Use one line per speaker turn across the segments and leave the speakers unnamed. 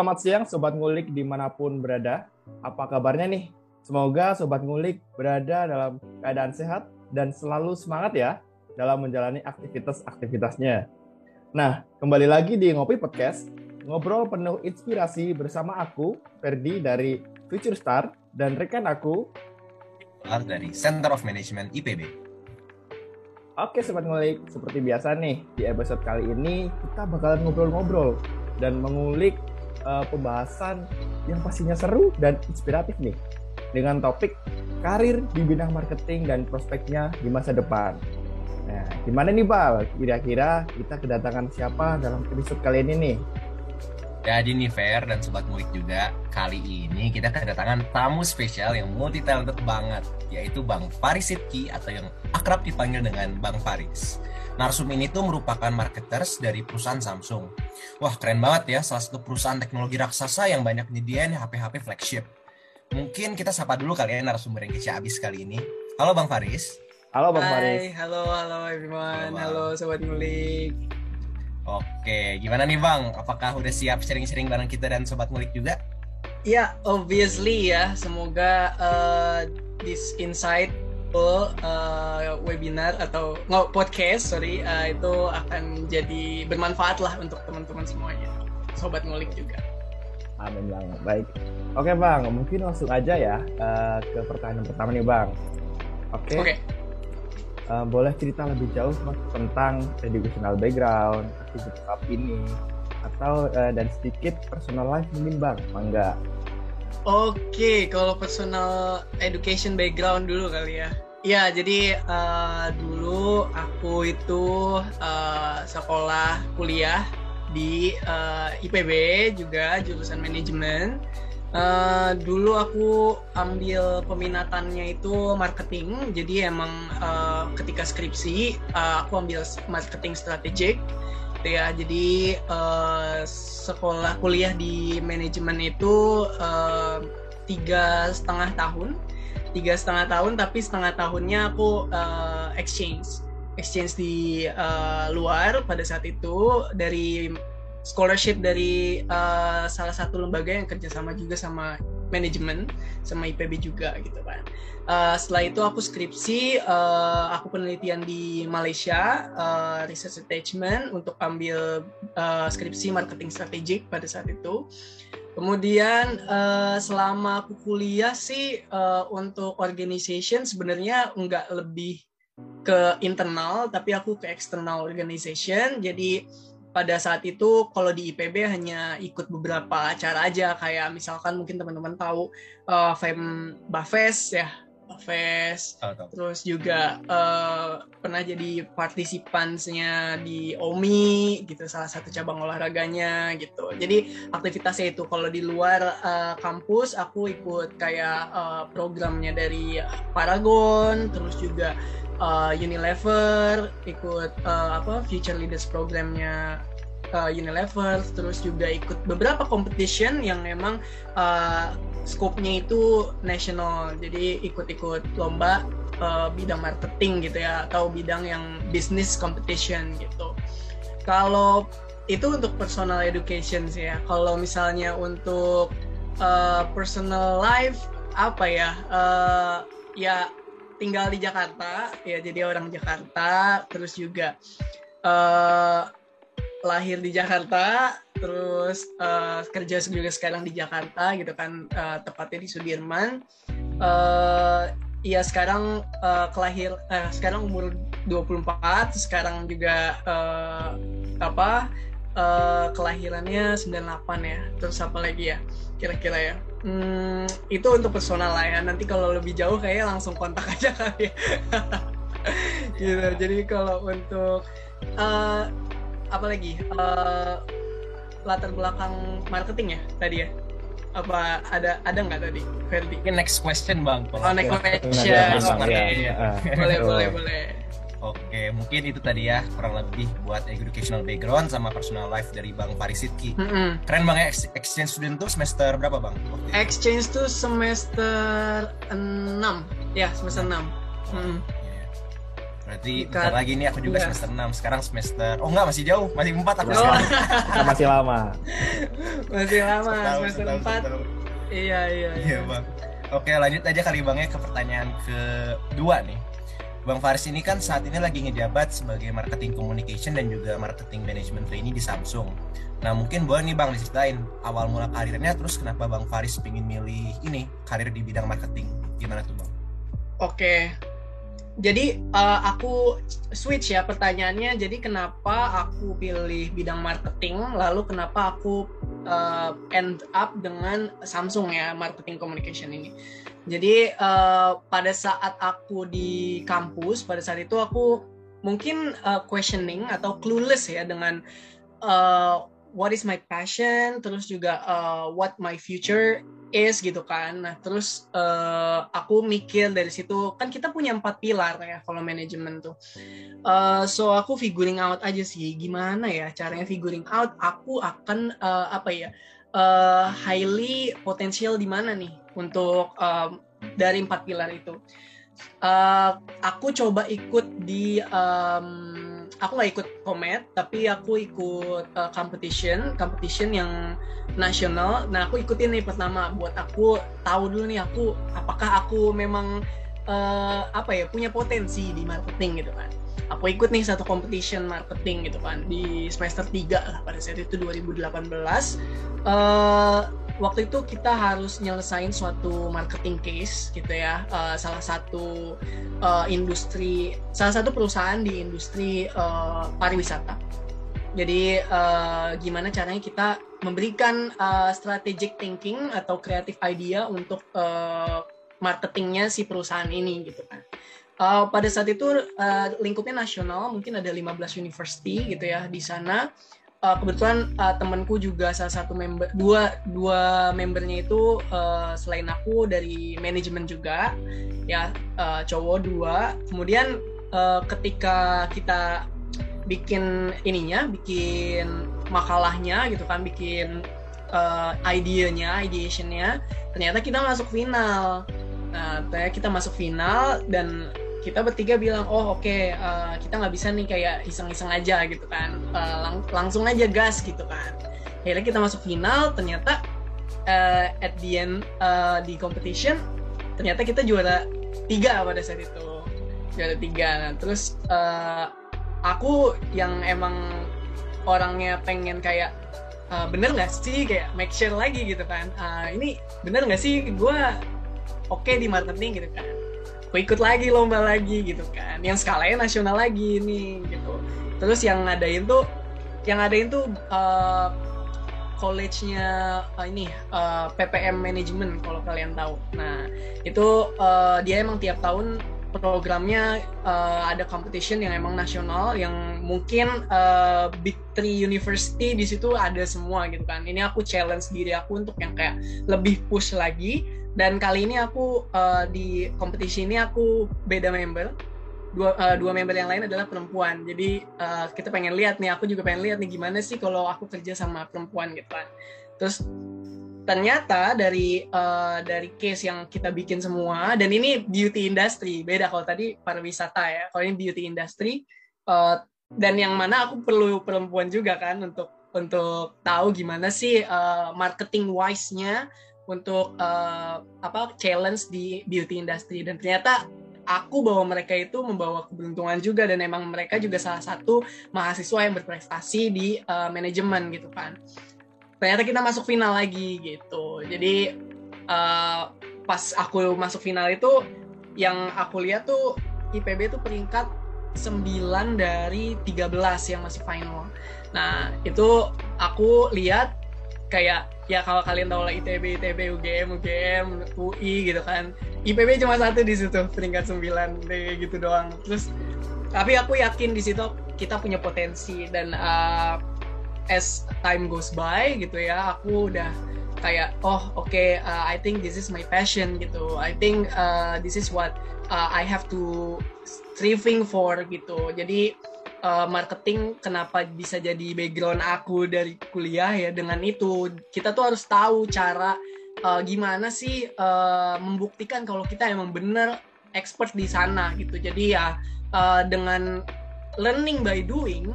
Selamat siang Sobat Ngulik di mana pun berada. Apa kabarnya nih? Semoga Sobat Ngulik berada dalam keadaan sehat dan selalu semangat ya dalam menjalani aktivitas-aktivitasnya. Nah, kembali lagi di Ngopi Podcast, ngobrol penuh inspirasi bersama aku, Ferdi dari Future Star, dan rekan aku,
dari Center of Management IPB.
Oke Sobat Ngulik, seperti biasa nih, di episode kali ini kita bakalan ngobrol-ngobrol dan mengulik uh, pembahasan yang pastinya seru dan inspiratif nih dengan topik karir di bidang marketing dan prospeknya di masa depan. Nah, gimana nih Bal? Kira-kira kita kedatangan siapa dalam episode kali ini nih?
Jadi nih Fair dan Sobat Mulik juga, kali ini kita kedatangan tamu spesial yang multi talented banget, yaitu Bang Faris Sidki atau yang akrab dipanggil dengan Bang Faris. Narsum ini tuh merupakan marketers dari perusahaan Samsung. Wah keren banget ya, salah satu perusahaan teknologi raksasa yang banyak nyediain HP-HP flagship. Mungkin kita sapa dulu kali ya narasumber yang kece abis kali ini. Halo Bang Faris.
Halo Bang
Hai,
Faris.
halo, halo everyone.
Halo,
Halo, Sobat Ngulik.
Oke, gimana nih Bang? Apakah udah siap sharing-sharing bareng kita dan Sobat Mulik juga?
Ya, obviously ya. Semoga uh, this insight uh, webinar atau nggak podcast sorry uh, itu akan jadi bermanfaat lah untuk teman-teman semuanya sobat ngulik juga
Amin bang. Baik. Oke bang, mungkin langsung aja ya uh, ke pertanyaan pertama nih bang. Oke.
oke
Uh, boleh cerita lebih jauh mas tentang educational background, aktivitas ini, atau uh, dan sedikit personal life mungkin bang, mangga.
Oke kalau personal education background dulu kali ya. Ya jadi uh, dulu aku itu uh, sekolah kuliah di uh, IPB juga jurusan manajemen. Uh, dulu aku ambil peminatannya itu marketing, jadi emang uh, ketika skripsi uh, aku ambil marketing strategik, gitu ya. Jadi uh, sekolah kuliah di manajemen itu uh, tiga setengah tahun, tiga setengah tahun, tapi setengah tahunnya aku uh, exchange, exchange di uh, luar pada saat itu dari scholarship dari uh, salah satu lembaga yang kerjasama juga sama manajemen sama IPB juga gitu kan. Uh, setelah itu aku skripsi, uh, aku penelitian di Malaysia, uh, research attachment untuk ambil uh, skripsi marketing strategik pada saat itu. Kemudian uh, selama aku kuliah sih uh, untuk organization sebenarnya nggak lebih ke internal, tapi aku ke external organization. Jadi pada saat itu kalau di IPB hanya ikut beberapa acara aja. Kayak misalkan mungkin teman-teman tahu uh, Fem Bafes ya Bafes.
Oh, tahu.
terus juga uh, pernah jadi partisipansnya di OMI gitu salah satu cabang olahraganya gitu. Jadi aktivitasnya itu kalau di luar uh, kampus aku ikut kayak uh, programnya dari Paragon terus juga uh, Unilever, ikut uh, apa Future Leaders programnya uh, Unilever, terus juga ikut beberapa competition yang memang uh, scope-nya itu national. Jadi ikut-ikut lomba uh, bidang marketing gitu ya atau bidang yang business competition gitu. Kalau itu untuk personal education sih ya. Kalau misalnya untuk uh, personal life apa ya? Uh, ya tinggal di Jakarta ya jadi orang Jakarta. Terus juga uh, lahir di Jakarta terus uh, kerja juga sekarang di Jakarta gitu kan uh, tepatnya di Sudirman. Uh, ya sekarang uh, kelahir uh, sekarang umur 24 sekarang juga uh, apa uh, kelahirannya 98 ya. Terus apa lagi ya kira-kira ya Hmm, itu untuk personal lah ya. Nanti kalau lebih jauh kayaknya langsung kontak aja kali ya. gitu. Jadi kalau untuk uh, apa lagi uh, latar belakang marketing ya tadi ya? Apa ada ada nggak tadi, Ferdi?
Mungkin next question Bang.
Oh, next question. Oke.
marketing.
Ah,
Boleh, boleh, boleh.
Oke, mungkin itu tadi ya kurang lebih buat educational background sama personal life dari Bang Faris Sidki.
Mm-mm.
Keren Bang ya, ex- exchange student tuh semester berapa Bang? waktu itu?
Exchange tuh semester 6 ya semester 6 Mm.
Iya. Berarti bentar lagi nih aku juga
Iya.
semester 6. Sekarang semester Oh enggak masih jauh, masih 4 aku
Oh,
masih lama.
masih lama
Setahun,
semester
setahun,
4.
setahun.
Iya, iya,
Iya bang. Oke lanjut aja kali bang ya ke pertanyaan kedua nih. Bang Faris ini kan saat ini lagi ngejabat sebagai marketing communication dan juga marketing management trainee di Samsung. Nah mungkin boleh nih bang diceritain awal mula karirnya terus kenapa bang Faris pengen milih ini karir di bidang marketing gimana tuh bang?
Oke. Jadi eh, aku switch ya pertanyaannya. Jadi kenapa aku pilih bidang marketing, lalu kenapa aku eh, end up dengan Samsung ya marketing communication ini. Jadi eh, pada saat aku di kampus, pada saat itu aku mungkin eh, questioning atau clueless ya dengan eh, what is my passion, terus juga eh, what my future is gitu kan. Nah, terus eh, aku mikir dari situ kan kita punya empat pilar ya kalau manajemen tuh. Eh, so aku figuring out aja sih gimana ya caranya figuring out aku akan eh, apa ya eh, highly potensial di mana nih untuk em, dari empat pilar itu. Eh, aku coba ikut di em, aku nggak ikut komet tapi aku ikut eh, competition competition yang nasional. Nah, aku ikutin nih pertama buat aku tahu dulu nih aku apakah aku memang eh, apa ya punya potensi di marketing gitu kan. Aku ikut nih satu competition marketing gitu kan di semester 3 lah pada saat itu 2018. Eh waktu itu kita harus nyelesain suatu marketing case gitu ya. Eh, salah satu eh, industri salah satu perusahaan di industri eh, pariwisata. Jadi eh, gimana caranya kita memberikan uh, strategic thinking atau creative idea untuk uh, marketingnya si perusahaan ini gitu kan. Uh, pada saat itu uh, lingkupnya nasional, mungkin ada 15 university gitu ya di sana. Uh, kebetulan uh, temanku juga salah satu member dua dua membernya itu uh, selain aku dari manajemen juga ya uh, cowok dua. Kemudian uh, ketika kita bikin ininya, bikin makalahnya gitu kan, bikin uh, idenya, ideationnya, ternyata kita masuk final. Nah, ternyata kita masuk final dan kita bertiga bilang, oh oke, uh, kita nggak bisa nih kayak iseng-iseng aja gitu kan, Uh, lang- langsung aja gas gitu kan. Akhirnya kita masuk final, ternyata uh, at the end uh, di competition, ternyata kita juara tiga pada saat itu, juara tiga. Nah, terus uh, aku yang emang orangnya pengen kayak "Ah, bener nggak sih? Kayak make sure lagi gitu kan. "Ah, ini bener nggak sih? Gue oke di marketing gitu kan aku ikut lagi lomba lagi gitu kan yang skalanya nasional lagi nih gitu terus yang ngadain tuh yang ngadain tuh uh, college-nya uh, ini uh, PPM Management kalau kalian tahu. Nah, itu uh, dia emang tiap tahun programnya uh, ada competition yang emang nasional yang mungkin uh, big three university di situ ada semua gitu kan. Ini aku challenge diri aku untuk yang kayak lebih push lagi. Dan kali ini aku uh, di kompetisi ini aku beda member. Dua uh, dua member yang lain adalah perempuan. Jadi uh, kita pengen lihat nih aku juga pengen lihat nih gimana sih kalau aku kerja sama perempuan gitu kan. Terus ternyata dari uh, dari case yang kita bikin semua dan ini beauty industry beda kalau tadi pariwisata ya kalau ini beauty industry uh, dan yang mana aku perlu perempuan juga kan untuk untuk tahu gimana sih uh, marketing wise-nya untuk uh, apa challenge di beauty industry. Dan ternyata aku bahwa mereka itu membawa keberuntungan juga dan emang mereka juga salah satu mahasiswa yang berprestasi di uh, manajemen gitu kan ternyata kita masuk final lagi gitu jadi uh, pas aku masuk final itu yang aku lihat tuh IPB tuh peringkat 9 dari 13 yang masih final nah itu aku lihat kayak ya kalau kalian tahu lah ITB, ITB, UGM, UGM, UI gitu kan. IPB cuma satu di situ peringkat 9 kayak gitu doang. Terus tapi aku yakin di situ kita punya potensi dan uh, as time goes by gitu ya, aku udah kayak oh oke okay, uh, I think this is my passion gitu. I think uh, this is what uh, I have to striving for gitu. Jadi uh, marketing kenapa bisa jadi background aku dari kuliah ya dengan itu kita tuh harus tahu cara uh, gimana sih uh, membuktikan kalau kita emang bener expert di sana gitu jadi ya uh, dengan learning by doing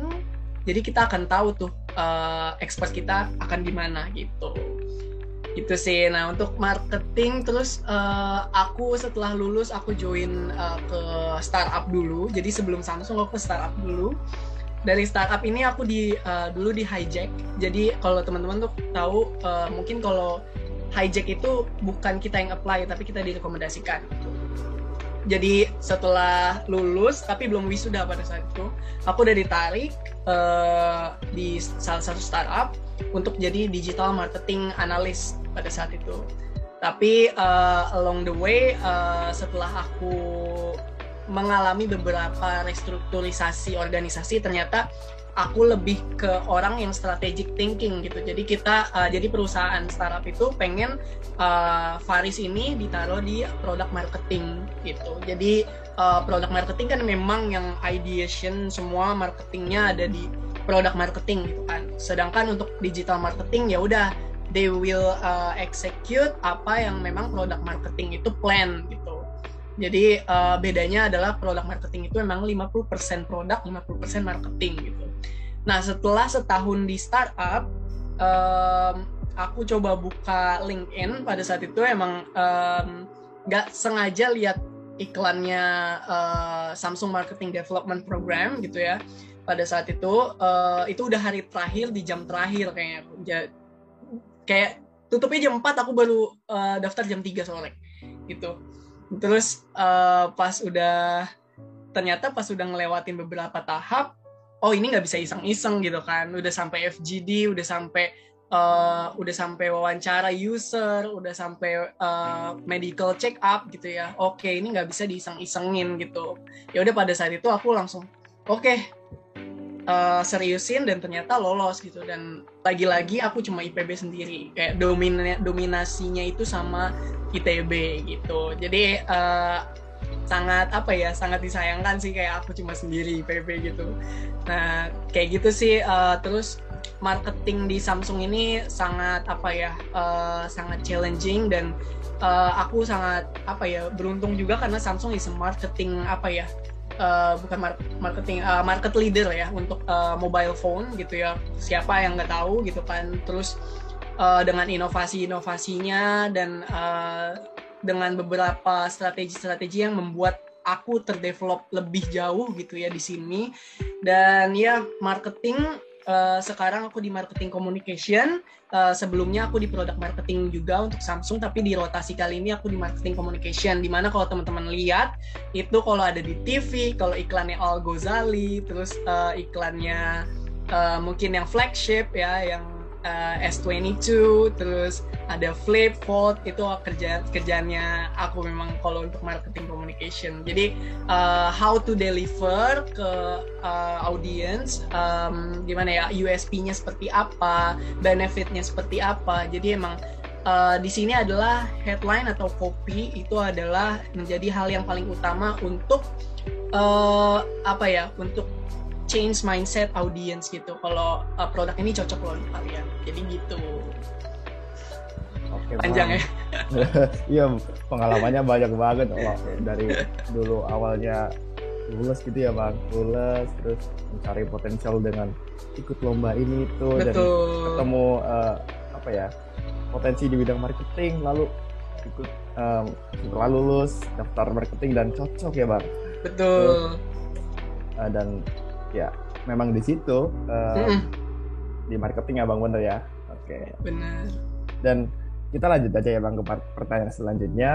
jadi kita akan tahu tuh uh, expert kita akan di mana gitu. Itu sih. Nah untuk marketing terus uh, aku setelah lulus aku join uh, ke startup dulu. Jadi sebelum Samsung aku ke startup dulu. Dari startup ini aku di uh, dulu di hijack. Jadi kalau teman-teman tuh tahu uh, mungkin kalau hijack itu bukan kita yang apply tapi kita direkomendasikan jadi setelah lulus tapi belum wisuda pada saat itu aku udah ditarik uh, di salah satu startup untuk jadi digital marketing analyst pada saat itu. Tapi uh, along the way uh, setelah aku mengalami beberapa restrukturisasi organisasi ternyata aku lebih ke orang yang strategic thinking gitu. Jadi kita uh, jadi perusahaan startup itu pengen uh, Faris ini ditaruh di produk marketing gitu. Jadi uh, produk marketing kan memang yang ideation semua marketingnya ada di produk marketing gitu kan. Sedangkan untuk digital marketing ya udah they will uh, execute apa yang memang produk marketing itu plan gitu. Jadi uh, bedanya adalah produk marketing itu memang 50% produk, 50% marketing gitu. Nah, setelah setahun di startup, um, aku coba buka LinkedIn pada saat itu emang um, gak sengaja lihat iklannya uh, Samsung Marketing Development Program gitu ya. Pada saat itu, uh, itu udah hari terakhir di jam terakhir kayaknya. Kayak tutupnya jam 4, aku baru uh, daftar jam 3 sore gitu terus uh, pas udah ternyata pas udah ngelewatin beberapa tahap oh ini nggak bisa iseng-iseng gitu kan. Udah sampai FGD udah sampai uh, udah sampai wawancara user udah sampai uh, medical check up gitu ya. Oke okay, ini nggak bisa diiseng-isengin gitu. Ya udah pada saat itu aku langsung oke okay, uh, seriusin dan ternyata lolos gitu. Dan lagi-lagi aku cuma IPB sendiri. Kayak domin dominasinya itu sama ITB gitu. Jadi uh, sangat apa ya sangat disayangkan sih kayak aku cuma sendiri IPB gitu. Nah kayak gitu sih uh, terus marketing di Samsung ini sangat apa ya uh, sangat challenging dan uh, aku sangat apa ya beruntung juga karena Samsung is marketing apa ya uh, bukan marketing uh, market leader ya untuk uh, mobile phone gitu ya. Siapa yang nggak tahu gitu kan. Terus uh, dengan inovasi-inovasinya dan uh, dengan beberapa strategi-strategi yang membuat aku terdevelop lebih jauh gitu ya di sini. Dan ya marketing uh, sekarang aku di marketing communication. Uh, sebelumnya aku di product marketing juga untuk Samsung tapi di rotasi kali ini aku di marketing communication. Di mana kalau teman-teman lihat itu kalau ada di TV kalau iklannya Al Ghazali terus uh, iklannya uh, mungkin yang flagship ya yang uh, S22 terus ada Flip Fold itu kerja kerjanya aku memang kalau untuk marketing communication. Jadi uh, how to deliver ke uh, audience um, gimana ya USP-nya seperti apa benefitnya seperti apa. Jadi emang uh, di sini adalah headline atau copy itu adalah menjadi hal yang paling utama untuk uh, apa ya untuk change mindset audience gitu. Kalau uh, produk ini cocok loh di kalian. Jadi gitu.
Oke,
panjang ya?
Iya pengalamannya banyak banget. Oh, dari dulu awalnya lulus gitu ya bang. Lulus terus mencari potensial dengan ikut lomba ini itu dan ketemu uh, apa ya potensi di bidang marketing lalu ikut um, setelah lulus daftar marketing dan cocok ya bang.
Betul.
Uh, dan ya memang di situ uh, mm. di marketing ya bang bener ya. Oke. Okay.
benar
dan kita lanjut aja ya bang ke pertanyaan selanjutnya.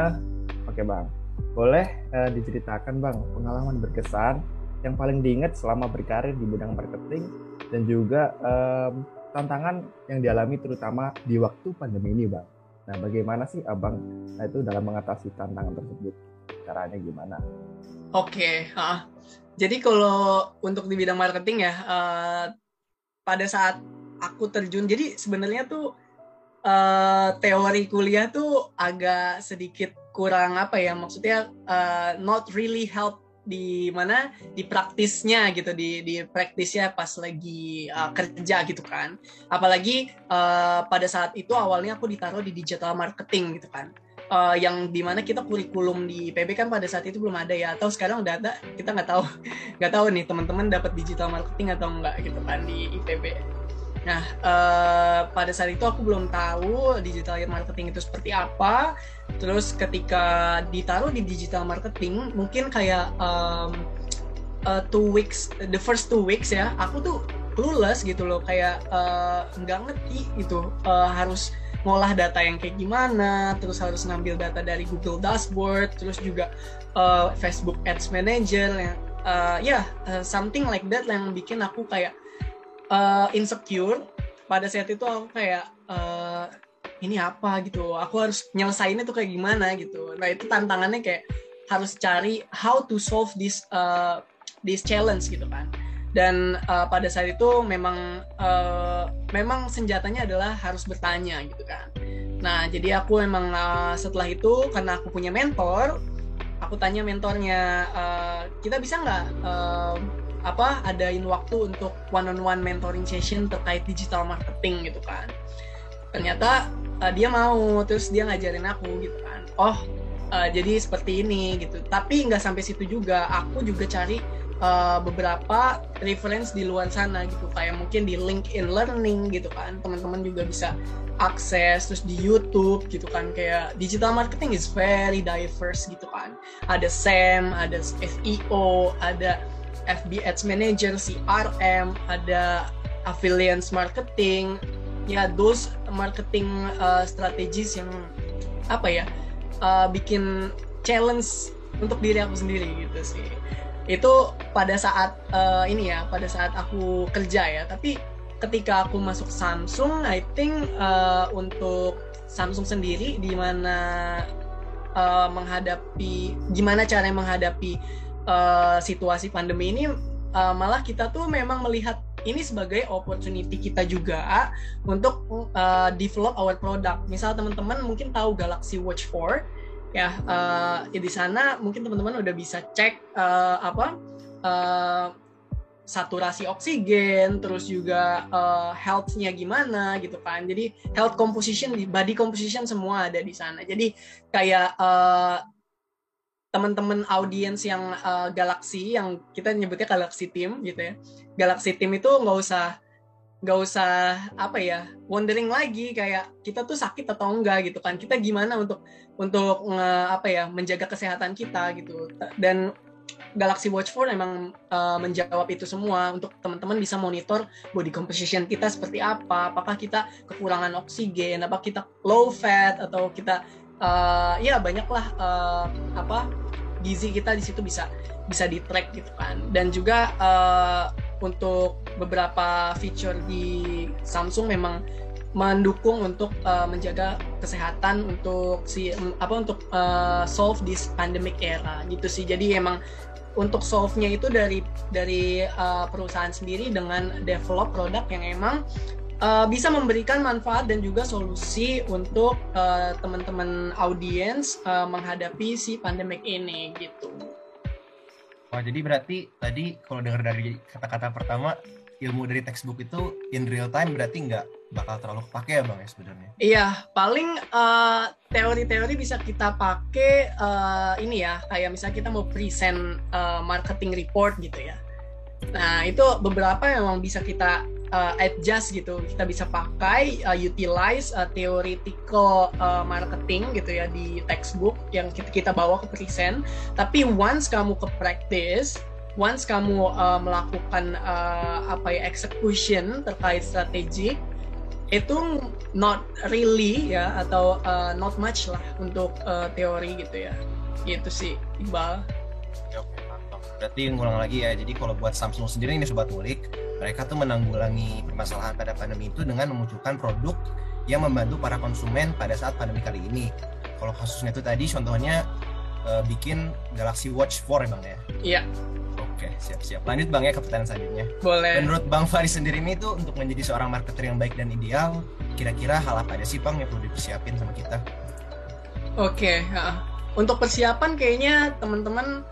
Oke bang. Boleh uh, diceritakan bang pengalaman berkesan yang paling diingat selama berkarir di bidang marketing dan juga um, tantangan yang dialami terutama di waktu pandemi ini bang. Nah bagaimana sih abang nah, itu dalam mengatasi tantangan tersebut? Caranya gimana?
Oke okay. Jadi kalau untuk di bidang marketing ya, uh, pada saat aku terjun, jadi sebenarnya tuh uh, teori kuliah tuh agak sedikit kurang apa ya, maksudnya uh, not really help di mana di praktisnya gitu di di praktisnya pas lagi uh, kerja gitu kan. Apalagi uh, pada saat itu awalnya aku ditaruh di digital marketing gitu kan uh, yang di mana kita kurikulum di PB kan pada saat itu belum ada ya. Atau sekarang udah ada kita nggak tahu. Nggak tahu nih teman-teman dapat digital marketing atau enggak gitu kan di IPB nah uh, pada saat itu aku belum tahu digital marketing itu seperti apa. Terus ketika ditaruh di digital marketing mungkin kayak um, uh, two weeks the first two weeks ya aku tuh clueless gitu loh. Kayak nggak uh, ngerti gitu uh, harus ngolah data yang kayak gimana, terus harus ngambil data dari Google Dashboard, terus juga uh, Facebook Ads Manager, yang uh, ya yeah, uh, something like that yang bikin aku kayak uh, insecure. Pada saat itu aku kayak uh, ini apa gitu, aku harus nyelesainnya tuh kayak gimana gitu. Nah itu tantangannya kayak harus cari how to solve this uh, this challenge gitu kan dan uh, pada saat itu memang uh, memang senjatanya adalah harus bertanya gitu kan. Nah jadi aku memang uh, setelah itu karena aku punya mentor aku tanya mentornya uh, kita bisa nggak uh, apa adain waktu untuk one on one mentoring session terkait digital marketing gitu kan? Ternyata uh, dia mau terus dia ngajarin aku gitu kan. Oh uh, jadi seperti ini gitu. Tapi nggak sampai situ juga. Aku juga cari uh, beberapa reference di luar sana gitu. Kayak mungkin di LinkedIn Learning gitu kan. Teman-teman juga bisa akses terus di YouTube gitu kan. Kayak digital marketing is very diverse gitu kan. Ada SEM ada SEO ada FB Ads Manager CRM ada affiliate marketing. Ya those marketing uh, strategies yang apa ya uh, bikin challenge untuk diri aku sendiri gitu sih itu pada saat uh, ini ya pada saat aku kerja ya tapi ketika aku masuk Samsung I think uh, untuk Samsung sendiri di mana uh, menghadapi gimana cara menghadapi uh, situasi pandemi ini uh, malah kita tuh memang melihat ini sebagai opportunity kita juga untuk uh, develop our product. Misal teman-teman mungkin tahu Galaxy Watch 4 ya uh, di sana mungkin teman-teman udah bisa cek uh, apa uh, saturasi oksigen terus juga uh, health-nya gimana gitu kan. Jadi health composition body composition semua ada di sana. Jadi kayak uh, teman-teman audiens yang uh, galaksi yang kita nyebutnya galaksi team gitu ya. Galaksi team itu nggak usah nggak usah apa ya wondering lagi kayak kita tuh sakit atau enggak gitu kan. Kita gimana untuk untuk nge, apa ya menjaga kesehatan kita gitu. Dan Galaxy Watch 4 memang uh, menjawab itu semua untuk teman-teman bisa monitor body composition kita seperti apa. Apakah kita kekurangan oksigen? Apa kita low fat? Atau kita uh, ya banyaklah uh, apa gizi kita di situ bisa bisa di track gitu kan. Dan juga uh, untuk beberapa feature di Samsung memang mendukung untuk uh, menjaga kesehatan untuk si apa untuk uh, solve this pandemic era gitu sih jadi emang untuk solve-nya itu dari dari uh, perusahaan sendiri dengan develop produk yang emang uh, bisa memberikan manfaat dan juga solusi untuk uh, teman-teman audiens uh, menghadapi si pandemic ini gitu.
Wah, jadi berarti tadi kalau dengar dari kata-kata pertama ilmu dari textbook itu in real time berarti nggak bakal terlalu kepake ya bang ya sebenarnya?
Iya, paling teori teori-teori bisa kita pakai uh, ini ya, kayak misalnya kita mau present uh, marketing report gitu ya. Nah itu beberapa memang bisa kita uh, adjust gitu kita bisa pakai uh, utilize uh, theoretical uh, marketing gitu ya di textbook yang kita, kita bawa ke present tapi once kamu ke practice once kamu uh, melakukan uh, apa ya execution terkait strategi itu not really ya atau uh, not much lah untuk uh, teori gitu ya gitu sih Iqbal.
Berarti ngulang lagi ya. Jadi kalau buat Samsung sendiri ini sobat ngulik, mereka tuh menanggulangi permasalahan pada pandemi itu dengan memunculkan produk yang membantu para konsumen pada saat pandemi kali ini. Kalau kasusnya itu tadi contohnya uh, bikin Galaxy Watch 4 ya Bang ya?
Iya.
Oke, siap-siap. Lanjut Bang ya ke pertanyaan selanjutnya.
Boleh.
Menurut Bang Faris sendiri ini tuh untuk menjadi seorang marketer yang baik dan ideal, kira-kira hal apa aja sih Bang yang perlu dipersiapin sama kita?
Oke, okay. untuk persiapan kayaknya teman-teman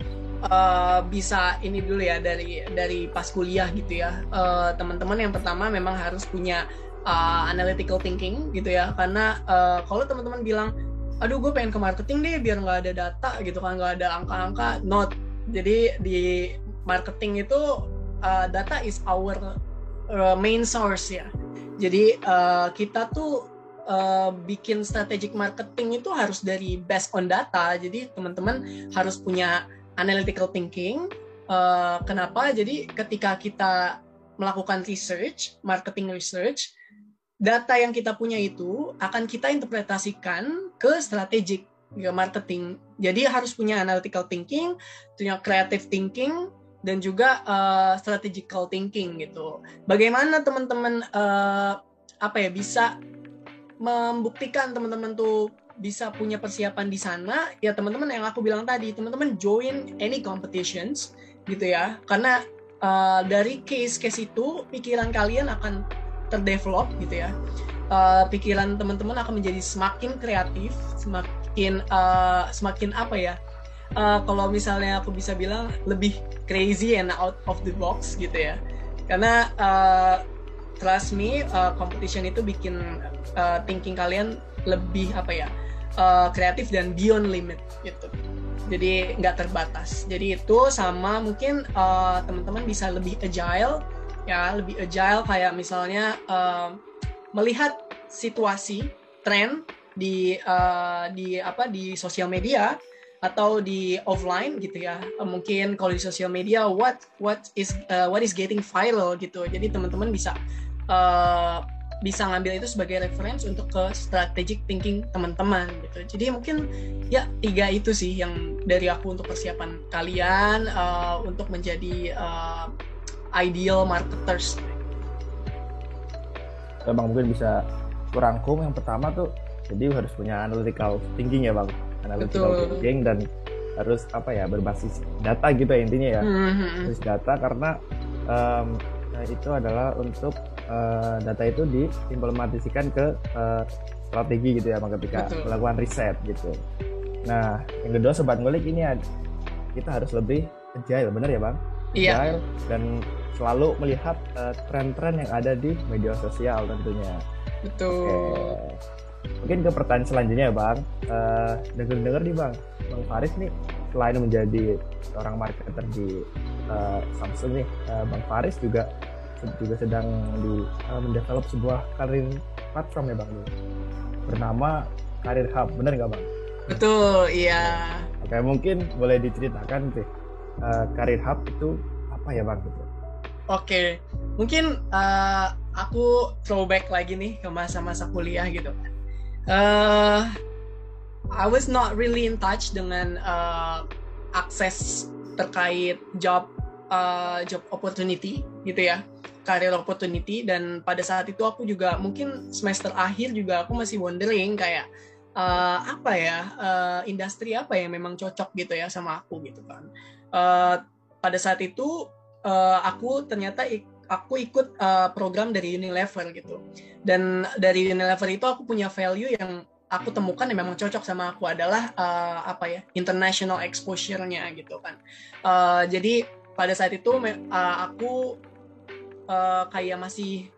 uh, bisa ini dulu ya dari dari pas kuliah gitu ya. Uh, teman-teman yang pertama memang harus punya uh, analytical thinking gitu ya. Karena uh, kalau teman-teman bilang aduh gue pengen ke marketing deh biar nggak ada data gitu kan nggak ada angka-angka not. Jadi di marketing itu uh, data is our uh, main source ya. Jadi uh, kita tuh uh, bikin strategic marketing itu harus dari based on data. Jadi teman-teman harus punya analytical thinking uh, kenapa jadi ketika kita melakukan research marketing research data yang kita punya itu akan kita interpretasikan ke strategic ke marketing. Jadi harus punya analytical thinking, punya creative thinking, dan juga uh, strategical thinking gitu. Bagaimana teman-teman uh, apa ya bisa membuktikan teman-teman tuh bisa punya persiapan di sana? Ya teman-teman yang aku bilang tadi, teman-teman join any competitions gitu ya, karena uh, dari case-case itu pikiran kalian akan terdevelop gitu ya uh, pikiran teman-teman akan menjadi semakin kreatif semakin uh, semakin apa ya uh, kalau misalnya aku bisa bilang lebih crazy and out of the box gitu ya karena uh, trust me uh, competition itu bikin uh, thinking kalian lebih apa ya uh, kreatif dan beyond limit gitu. Jadi nggak terbatas. Jadi itu sama mungkin uh, teman-teman bisa lebih agile ya lebih agile kayak misalnya uh, melihat situasi tren di uh, di apa di sosial media atau di offline gitu ya. Uh, mungkin kalau di sosial media what what is uh, what is getting viral gitu. Jadi teman-teman bisa uh, bisa ngambil itu sebagai reference untuk ke strategic thinking teman-teman gitu. Jadi mungkin ya tiga itu sih yang dari aku untuk persiapan kalian uh, untuk menjadi uh, ideal marketers
Bang mungkin bisa kurangkum yang pertama tuh jadi harus punya analytical thinking ya bang analytical Betul. thinking dan harus apa ya berbasis data gitu ya intinya ya mm-hmm. berbasis data karena um, itu adalah untuk uh, data itu diimplementasikan ke uh, strategi gitu ya bang ketika Betul. melakukan riset gitu nah yang kedua sobat ngulik ini kita harus lebih agile bener ya bang
iya.
agile dan selalu melihat uh, tren-tren yang ada di media sosial tentunya.
Betul.
Oke. Mungkin ke pertanyaan selanjutnya ya Bang. Uh, Dengar-dengar nih Bang, Bang Faris nih selain menjadi seorang marketer di uh, Samsung nih, uh, Bang Faris juga juga sedang di uh, mendevelop sebuah karir platform ya Bang bernama Karir Hub, bener nggak Bang?
Betul, iya.
Oke, mungkin boleh diceritakan sih uh, Karir Hub itu apa ya Bang? Gitu?
Oke, mungkin uh, aku throwback lagi nih ke masa-masa kuliah gitu. Uh, I was not really in touch dengan uh, akses terkait job uh, job opportunity gitu ya, career opportunity dan pada saat itu aku juga mungkin semester akhir juga aku masih wondering kayak uh, apa ya uh, industri apa yang memang cocok gitu ya sama aku gitu kan. Uh, pada saat itu uh, aku ternyata ik aku ikut uh, program dari Unilever gitu dan dari Unilever itu aku punya value yang aku temukan yang memang cocok sama aku adalah uh, apa ya international exposure-nya gitu kan uh, jadi pada saat itu uh, aku uh, kayak masih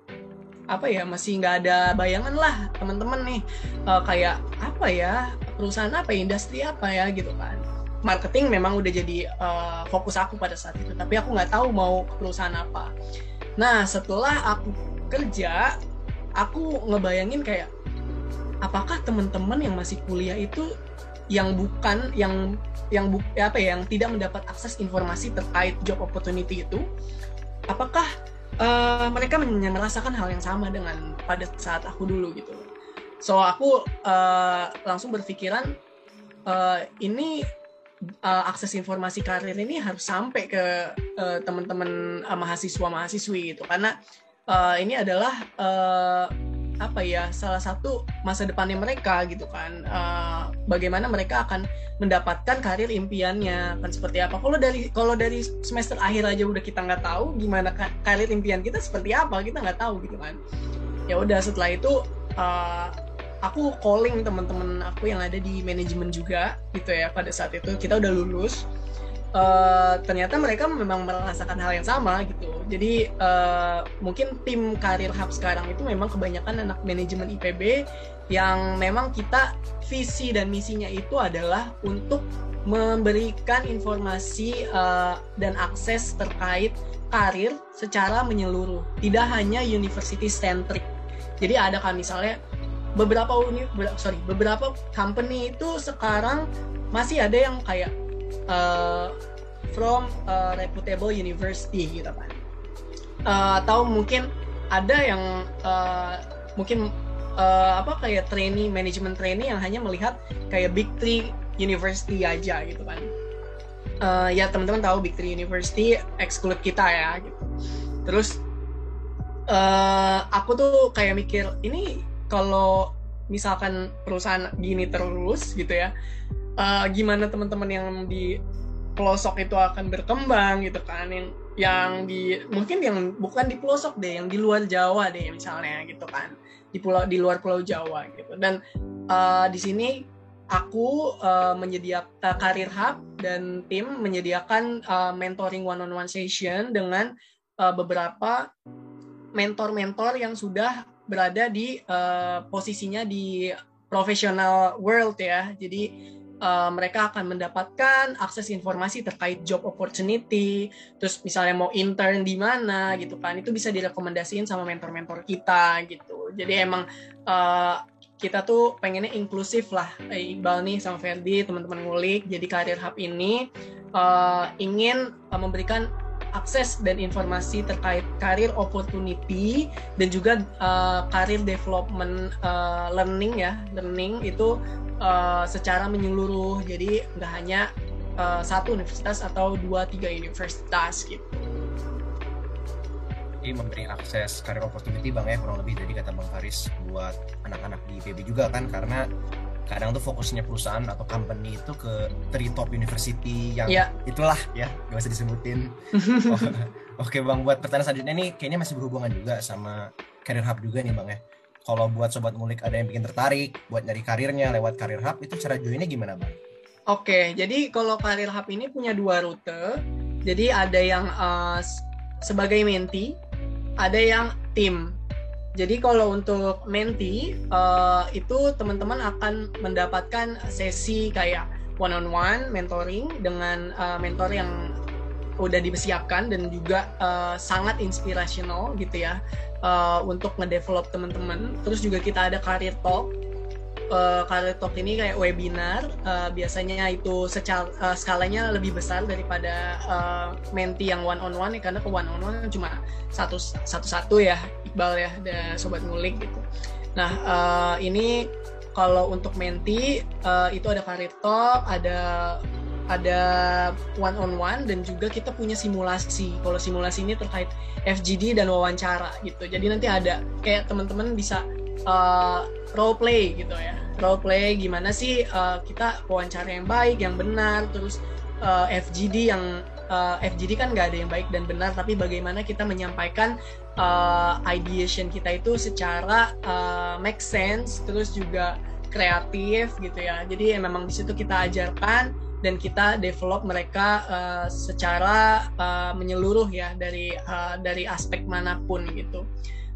apa ya masih nggak ada bayangan lah teman-teman nih. Uh, kayak apa ya perusahaan apa ya industri apa ya gitu kan. Marketing memang udah jadi uh, fokus aku pada saat itu tapi aku nggak tahu mau ke perusahaan apa. Nah setelah aku kerja aku ngebayangin kayak apakah teman-teman yang masih kuliah itu yang bukan yang yang bu, apa ya yang tidak mendapat akses informasi terkait job opportunity itu apakah uh, mereka merasakan hal yang sama dengan pada saat aku dulu gitu. So aku uh, langsung berpikiran uh, ini uh, akses informasi karir ini harus sampai ke uh, teman-teman uh, mahasiswa-mahasiswi gitu. Karena uh, ini adalah uh, apa ya salah satu masa depannya mereka gitu kan. Uh, bagaimana mereka akan mendapatkan karir impiannya kan seperti apa. Kalau dari kalau dari semester akhir aja udah kita nggak tahu gimana karir impian kita seperti apa kita nggak tahu gitu kan. Ya udah setelah itu uh, aku calling teman-teman aku yang ada di manajemen juga gitu ya pada saat itu kita udah lulus. Uh, ternyata mereka memang merasakan hal yang sama gitu. Jadi uh, mungkin tim karir hub sekarang itu memang kebanyakan anak manajemen IPB yang memang kita visi dan misinya itu adalah untuk memberikan informasi uh, dan akses terkait karir secara menyeluruh, tidak hanya university centric. Jadi ada kan misalnya beberapa uni, sorry beberapa company itu sekarang masih ada yang kayak uh, from a reputable university gitu kan uh, atau mungkin ada yang uh, mungkin uh, apa kayak trainee manajemen trainee yang hanya melihat kayak big three university aja gitu kan. Uh, ya teman-teman tahu big three university exclude kita ya gitu. Terus uh, aku tuh kayak mikir ini kalau misalkan perusahaan gini terus gitu ya uh, gimana teman-teman yang di pelosok itu akan berkembang gitu kan yang yang di mungkin yang bukan di pelosok deh yang di luar Jawa deh misalnya gitu kan di pulau di luar pulau Jawa gitu dan uh, di sini aku uh, menyediakan uh, karir hub dan tim menyediakan uh, mentoring one on one session dengan uh, beberapa mentor-mentor yang sudah berada di uh, posisinya di professional world ya. Jadi uh, mereka akan mendapatkan akses informasi terkait job opportunity, terus misalnya mau intern di mana gitu kan, itu bisa direkomendasiin sama mentor-mentor kita gitu. Jadi emang uh, kita tuh pengennya inklusif lah, Iqbal nih sama Ferdi, teman-teman ngulik. Jadi Karir Hub ini uh, ingin uh, memberikan akses dan informasi terkait karir opportunity dan juga uh, karir development uh, learning ya learning itu uh, secara menyeluruh. Jadi nggak hanya uh, satu universitas atau dua tiga universitas gitu.
Jadi memberi akses karir opportunity bang ya kurang lebih. Dari kata bang Faris buat anak-anak di IPB juga kan karena kadang tuh fokusnya perusahaan atau company itu ke three top university yang yeah. itulah ya gak usah disebutin. Oh, oke bang buat pertanyaan selanjutnya ini kayaknya masih berhubungan juga sama career hub juga nih bang ya kalau buat sobat ngulik ada yang bikin tertarik buat nyari karirnya lewat career hub itu cara joinnya gimana bang
Oke, jadi kalau karir hub ini punya dua rute. Jadi ada yang uh, sebagai menti, ada yang tim. Jadi kalau untuk menti uh, itu teman-teman akan mendapatkan sesi kayak one on one mentoring dengan uh, mentor yang udah disiapkan dan juga uh, sangat inspirational gitu ya uh, untuk ngedevelop teman-teman. Terus juga kita ada career talk uh, Career Talk ini kayak webinar uh, biasanya itu secara uh, skalanya lebih besar daripada uh, menti yang one on one ya karena ke one on one cuma satu satu satu ya Iqbal ya ada sobat ngulik gitu. Nah uh, ini kalau untuk menti uh, itu ada Career Talk, ada ada one on one dan juga kita punya simulasi. Kalau simulasi ini terkait FGD dan wawancara gitu. Jadi nanti ada kayak teman-teman bisa uh, role play gitu ya role play gimana sih uh, kita wawancara yang baik yang benar terus uh, FGD yang uh, FGD kan nggak ada yang baik dan benar tapi bagaimana kita menyampaikan uh, ideation kita itu secara uh, make sense terus juga kreatif gitu ya jadi ya, memang di situ kita ajarkan dan kita develop mereka uh, secara uh, menyeluruh ya dari uh, dari aspek mana pun gitu.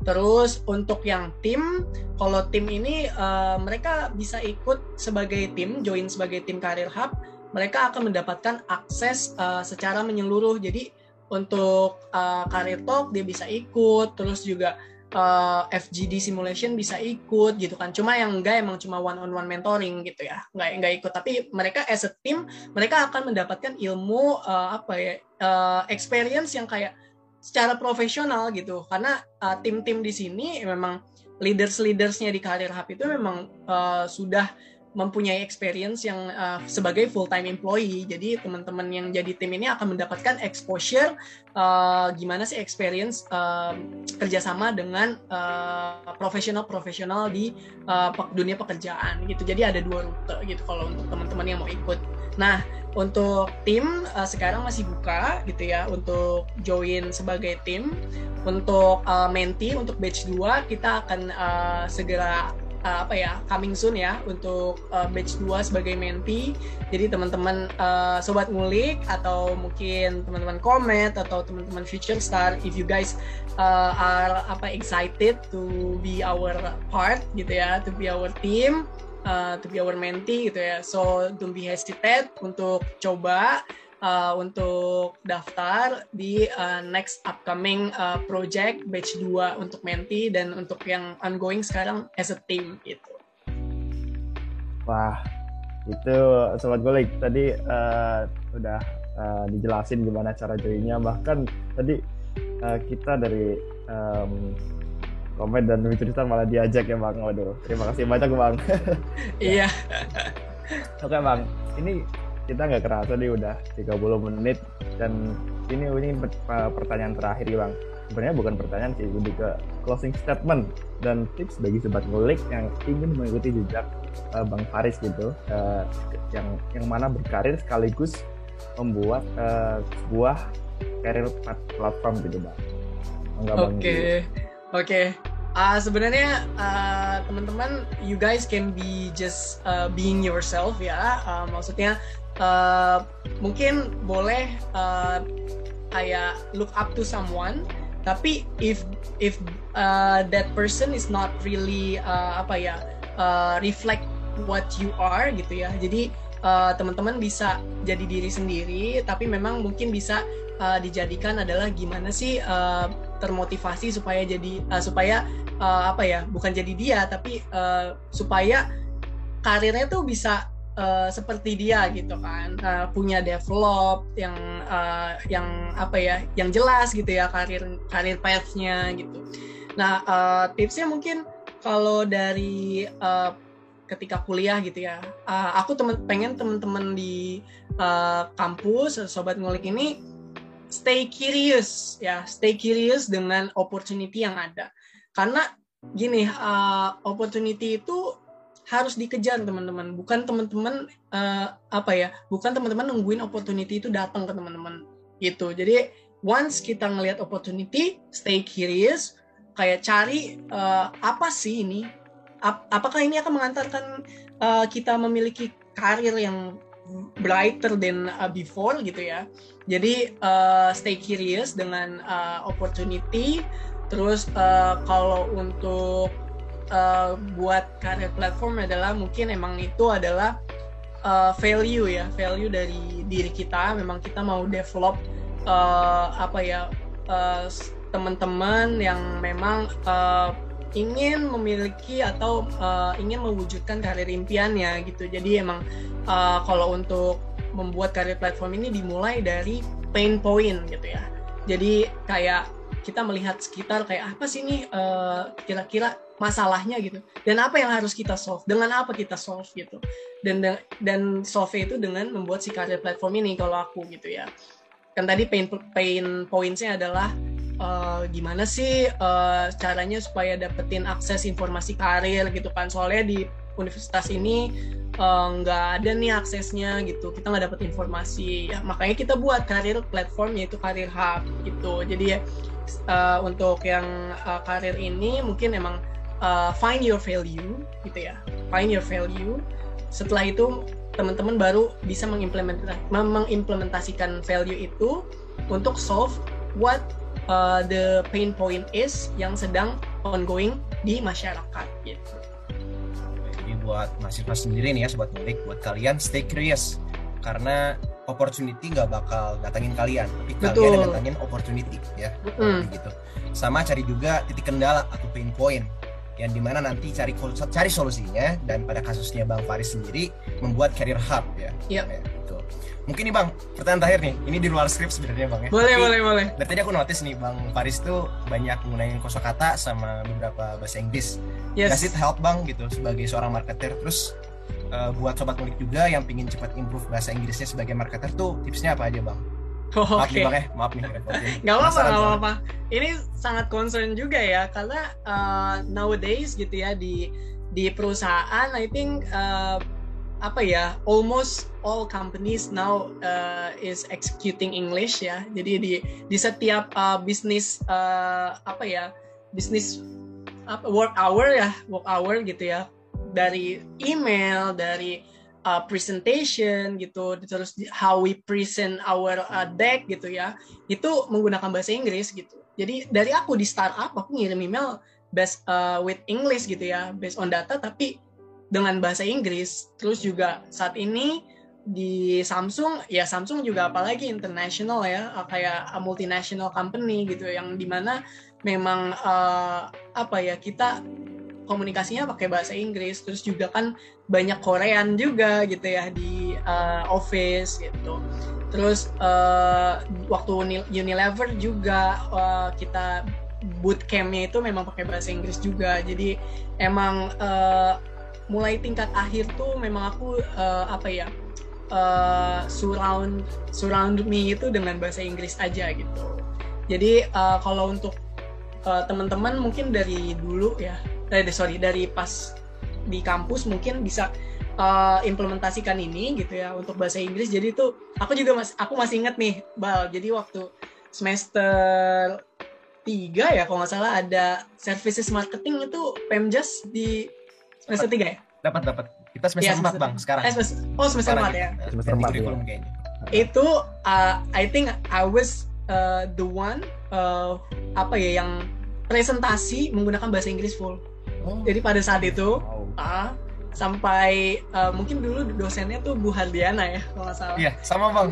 Terus untuk yang tim, kalau tim ini uh, mereka bisa ikut sebagai tim, join sebagai tim Karir Hub, mereka akan mendapatkan akses uh, secara menyeluruh. Jadi untuk uh, Karir Talk dia bisa ikut, terus juga uh, FGD simulation bisa ikut gitu kan. Cuma yang enggak emang cuma one on one mentoring gitu ya. Enggak enggak ikut tapi mereka as a team mereka akan mendapatkan ilmu uh, apa ya uh, experience yang kayak secara profesional gitu karena uh, tim-tim di sini memang leaders leadersnya di karir hub itu memang uh, sudah mempunyai experience yang uh, sebagai full time employee. Jadi teman-teman yang jadi tim ini akan mendapatkan exposure uh, gimana sih experience uh, kerjasama dengan profesional-profesional di uh, dunia pekerjaan gitu. Jadi ada dua rute gitu kalau untuk teman-teman yang mau ikut. Nah untuk tim uh, sekarang masih buka gitu ya untuk join sebagai tim. Untuk uh, menti untuk batch 2 kita akan uh, segera uh, apa ya coming soon ya untuk uh, batch 2 sebagai menti. Jadi teman-teman uh, sobat ngulik atau mungkin teman-teman komet atau teman-teman future star if you guys uh, are apa excited to be our part gitu ya, to be our team, uh, to be our mentee gitu ya. So don't be hesitate untuk coba uh, untuk daftar di uh, next upcoming uh, project batch 2 untuk Menti dan untuk yang ongoing sekarang as a team itu.
Wah, itu sobat golik tadi uh, udah uh, dijelasin gimana cara joinnya. Bahkan tadi uh, kita dari um, komen dan cerita malah diajak ya bang. Waduh terima kasih banyak bang.
Iya.
Oke bang. Ini kita nggak kerasa nih udah 30 menit. Dan ini ini pertanyaan terakhir bang. Sebenarnya bukan pertanyaan sih lebih ke closing statement dan tips bagi sobat ngulik yang ingin mengikuti jejak uh, bang Faris gitu uh, yang yang mana berkarir sekaligus membuat uh, sebuah karir platform gitu bang.
Oke oke. Uh, sebenarnya uh, teman-teman you guys can be just uh, being yourself ya. Uh, maksudnya uh, mungkin boleh uh, kayak look up to someone tapi if if uh, that person is not really uh, apa ya uh, reflect what you are gitu ya. Jadi uh, teman-teman bisa jadi diri sendiri tapi memang mungkin bisa uh, dijadikan adalah gimana sih uh, termotivasi supaya jadi uh, supaya uh, apa ya bukan jadi dia tapi uh, supaya karirnya tuh bisa uh, seperti dia gitu kan. Uh, punya develop yang uh, yang apa ya yang jelas gitu ya karir karir pathnya gitu. Nah uh, tipsnya mungkin kalau dari uh, ketika kuliah gitu ya. Uh, aku temen pengen teman-teman di uh, kampus sobat ngulik ini stay curious ya stay curious dengan opportunity yang ada. Karena gini uh, opportunity itu harus dikejar teman-teman. Bukan teman-teman uh, apa ya bukan teman-teman nungguin opportunity itu datang ke teman-teman gitu. Jadi once kita ngelihat opportunity stay curious kayak cari uh, apa sih ini? Ap apakah ini akan mengantarkan uh, kita memiliki karir yang brighter than uh, before gitu ya. Jadi uh, stay curious dengan uh, opportunity. Terus uh, kalau untuk uh, buat karir platform adalah mungkin emang itu adalah uh, value ya value dari diri kita. Memang kita mau develop uh, apa ya uh, teman-teman yang memang uh, ingin memiliki atau uh, ingin mewujudkan karir impiannya gitu. Jadi emang uh, kalau untuk membuat karir platform ini dimulai dari pain point gitu ya. Jadi kayak kita melihat sekitar kayak apa sih nih uh, kira-kira masalahnya? gitu. Dan apa yang harus kita solve? Dengan apa kita solve gitu? Dan dan solve itu dengan membuat si karir platform ini kalau aku gitu ya. Kan tadi pain pain pointsnya adalah uh, gimana sih uh, caranya supaya dapetin akses informasi karir gitu kan? Soalnya di universitas ini nggak uh, ada nih aksesnya gitu. Kita nggak dapet informasi. Ya makanya kita buat karir platform yaitu karir hub gitu. Jadi ya uh, untuk yang uh, karir ini mungkin emang uh, find your value gitu ya. Find your value. Setelah itu teman-teman baru bisa mengimplementasikan value itu untuk solve what uh, the pain point is yang sedang ongoing di masyarakat gitu.
Jadi buat mahasiswa sendiri nih ya sobat mudik, buat kalian stay curious. Karena opportunity nggak bakal datangin kalian, tapi Betul. kalian yang datangin opportunity ya, mm. gitu. Sama cari juga titik kendala atau pain point yang di mana nanti cari cari solusinya dan pada kasusnya Bang Faris sendiri membuat career hub ya.
Yep. Ya,
gitu. Mungkin nih Bang, pertanyaan terakhir nih. Ini di luar skrip sebenarnya Bang ya.
Boleh, Tapi, boleh, boleh.
Dari tadi aku notice nih Bang Faris tuh banyak menggunakan kosakata sama beberapa bahasa Inggris. Yes. Does it help Bang gitu sebagai seorang marketer terus uh, buat sobat mulik juga yang pingin cepat improve bahasa Inggrisnya sebagai marketer tuh tipsnya apa aja bang?
Oh, maaf okay. nih bang
ya, maaf nih.
Gak apa-apa, gak apa-apa. Ini sangat concern juga ya, karena uh, nowadays gitu ya di di perusahaan, I think uh, apa ya, almost all companies now uh, is executing English ya. Jadi di di setiap uh, bisnis uh, apa ya, bisnis apa work hour ya, work hour gitu ya dari email, dari uh, presentation gitu, terus how we present our uh, deck gitu ya, itu menggunakan bahasa Inggris gitu. Jadi dari aku di startup aku ngirim email based uh, with English gitu ya, based on data tapi dengan bahasa Inggris. Terus juga saat ini di Samsung ya Samsung juga apalagi international ya kayak multinational company gitu yang di mana memang uh, apa ya kita komunikasinya pakai bahasa Inggris terus juga kan banyak Korean juga gitu ya di uh, office gitu terus uh, waktu Unilever juga uh, kita bootcampnya itu memang pakai bahasa Inggris juga jadi emang uh, mulai tingkat akhir tuh memang aku uh, apa ya uh, surround surround me itu dengan bahasa Inggris aja gitu. Jadi uh, kalau untuk uh, teman-teman mungkin dari dulu ya, eh, sorry dari pas di kampus mungkin bisa uh, implementasikan ini gitu ya untuk bahasa Inggris. Jadi itu aku juga mas, aku masih inget nih bal. Jadi waktu semester tiga ya kalau nggak salah ada services marketing itu Pemjas di semester tiga ya?
Dapat dapat kita semester ya, 4 bang sekarang. Eh, semester,
oh semester 4 ya.
Semester 4 ya.
Kayaknya. Itu uh, I think I was uh, the one uh, apa ya yang presentasi menggunakan bahasa Inggris full. Oh. Jadi pada saat itu wow. uh, sampai uh, mungkin dulu dosennya tuh Bu Hardiana ya kalau nggak salah.
Iya sama bang.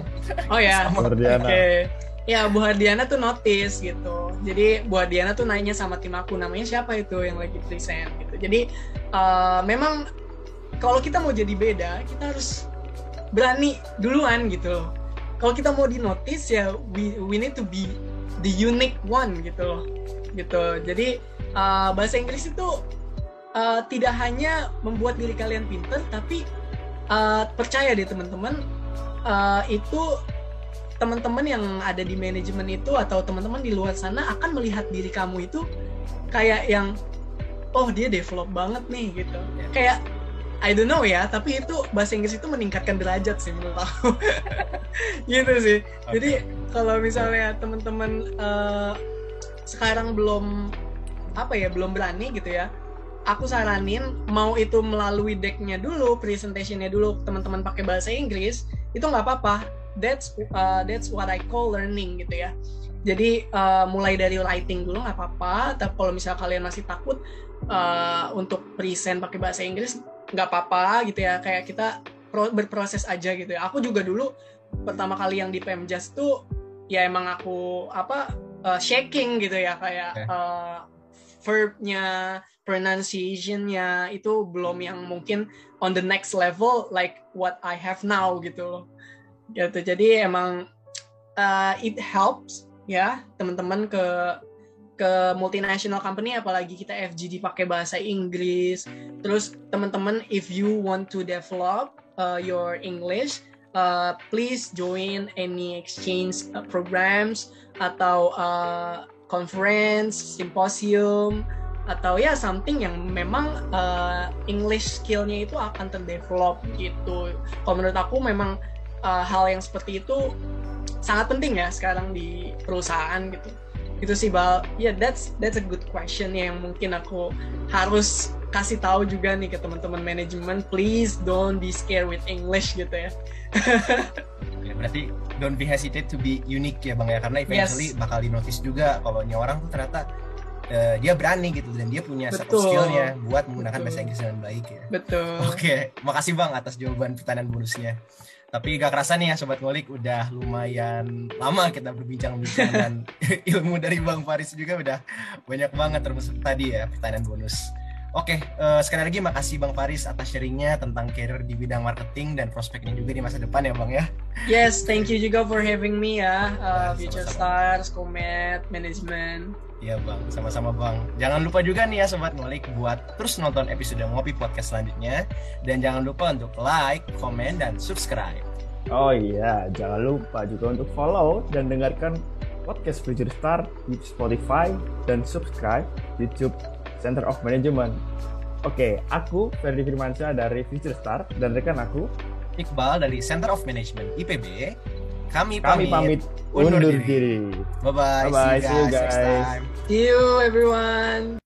Oh ya.
Bu Hardiana.
Oke. Okay. Ya Bu Hardiana tuh notice gitu. Jadi Bu Hardiana tuh nanya sama tim aku namanya siapa itu yang lagi present gitu. Jadi uh, memang kalau kita mau jadi beda kita harus berani duluan gitu loh kalau kita mau di notice ya we we need to be the unique one gitu loh gitu jadi uh, bahasa Inggris itu uh, tidak hanya membuat diri kalian pinter tapi uh, percaya deh teman-teman uh, itu teman-teman yang ada di manajemen itu atau teman-teman di luar sana akan melihat diri kamu itu kayak yang oh dia develop banget nih gitu kayak I don't know ya, tapi itu bahasa Inggris itu meningkatkan derajat sih menurut aku. gitu sih. Okay. Jadi kalau misalnya teman-teman uh, sekarang belum apa ya, belum berani gitu ya. Aku saranin mau itu melalui decknya dulu, presentationnya dulu teman-teman pakai bahasa Inggris, itu nggak apa-apa. That's uh, that's what I call learning gitu ya. Jadi uh, mulai dari writing dulu nggak apa-apa. Tapi kalau misalnya kalian masih takut uh, untuk present pakai bahasa Inggris, nggak apa-apa gitu ya kayak kita pro, berproses aja gitu ya aku juga dulu pertama kali yang di Pemjas tuh ya emang aku apa uh, shaking gitu ya kayak uh, verbnya pronunciationnya itu belum yang mungkin on the next level like what I have now gitu loh. Gitu. Jadi emang uh, it helps ya teman-teman ke ke multinational company apalagi kita FGD pakai bahasa Inggris. Terus teman-teman if you want to develop uh, your English uh, please join any exchange uh, programs atau uh, conference symposium atau ya something yang memang uh, English skillnya itu akan terdevelop gitu. Kalau menurut aku memang uh, hal yang seperti itu sangat penting ya sekarang di perusahaan gitu. Itu sih bal. Ya yeah, that's that's a good question yang mungkin aku harus kasih tahu juga nih ke teman-teman manajemen. Please don't be scared with English gitu ya
ya berarti don't be hesitate to be unique ya bang ya karena eventually yes. bakal di notice juga kalau orang tuh ternyata uh, dia berani gitu dan dia punya betul. skillnya buat menggunakan betul. bahasa Inggris dengan baik ya
betul
oke okay. makasih bang atas jawaban pertanyaan bonusnya tapi gak kerasa nih ya Sobat Ngulik udah lumayan lama kita berbincang-bincang dan ilmu dari Bang Faris juga udah banyak banget termasuk tadi ya pertanyaan bonus. Oke, uh, sekali lagi makasih Bang Faris atas sharingnya tentang career di bidang marketing dan prospeknya juga di masa depan ya Bang ya.
Yes, thank you juga for having me ya, uh, Future Stars, Comet, Management.
Iya bang, sama-sama bang. Jangan lupa juga nih ya sobat ngulik buat terus nonton episode Ngopi Podcast selanjutnya. Dan jangan lupa untuk like, komen, dan subscribe.
Oh iya, jangan lupa juga untuk follow dan dengarkan podcast Future Star di Spotify dan subscribe YouTube Center of Management. Oke, aku Ferdi Firmansyah dari Future Star dan rekan aku
Iqbal dari Center of Management IPB kami
pamit, Kami pamit undur, undur diri.
Bye bye.
Bye bye. See you guys. See you,
see you everyone.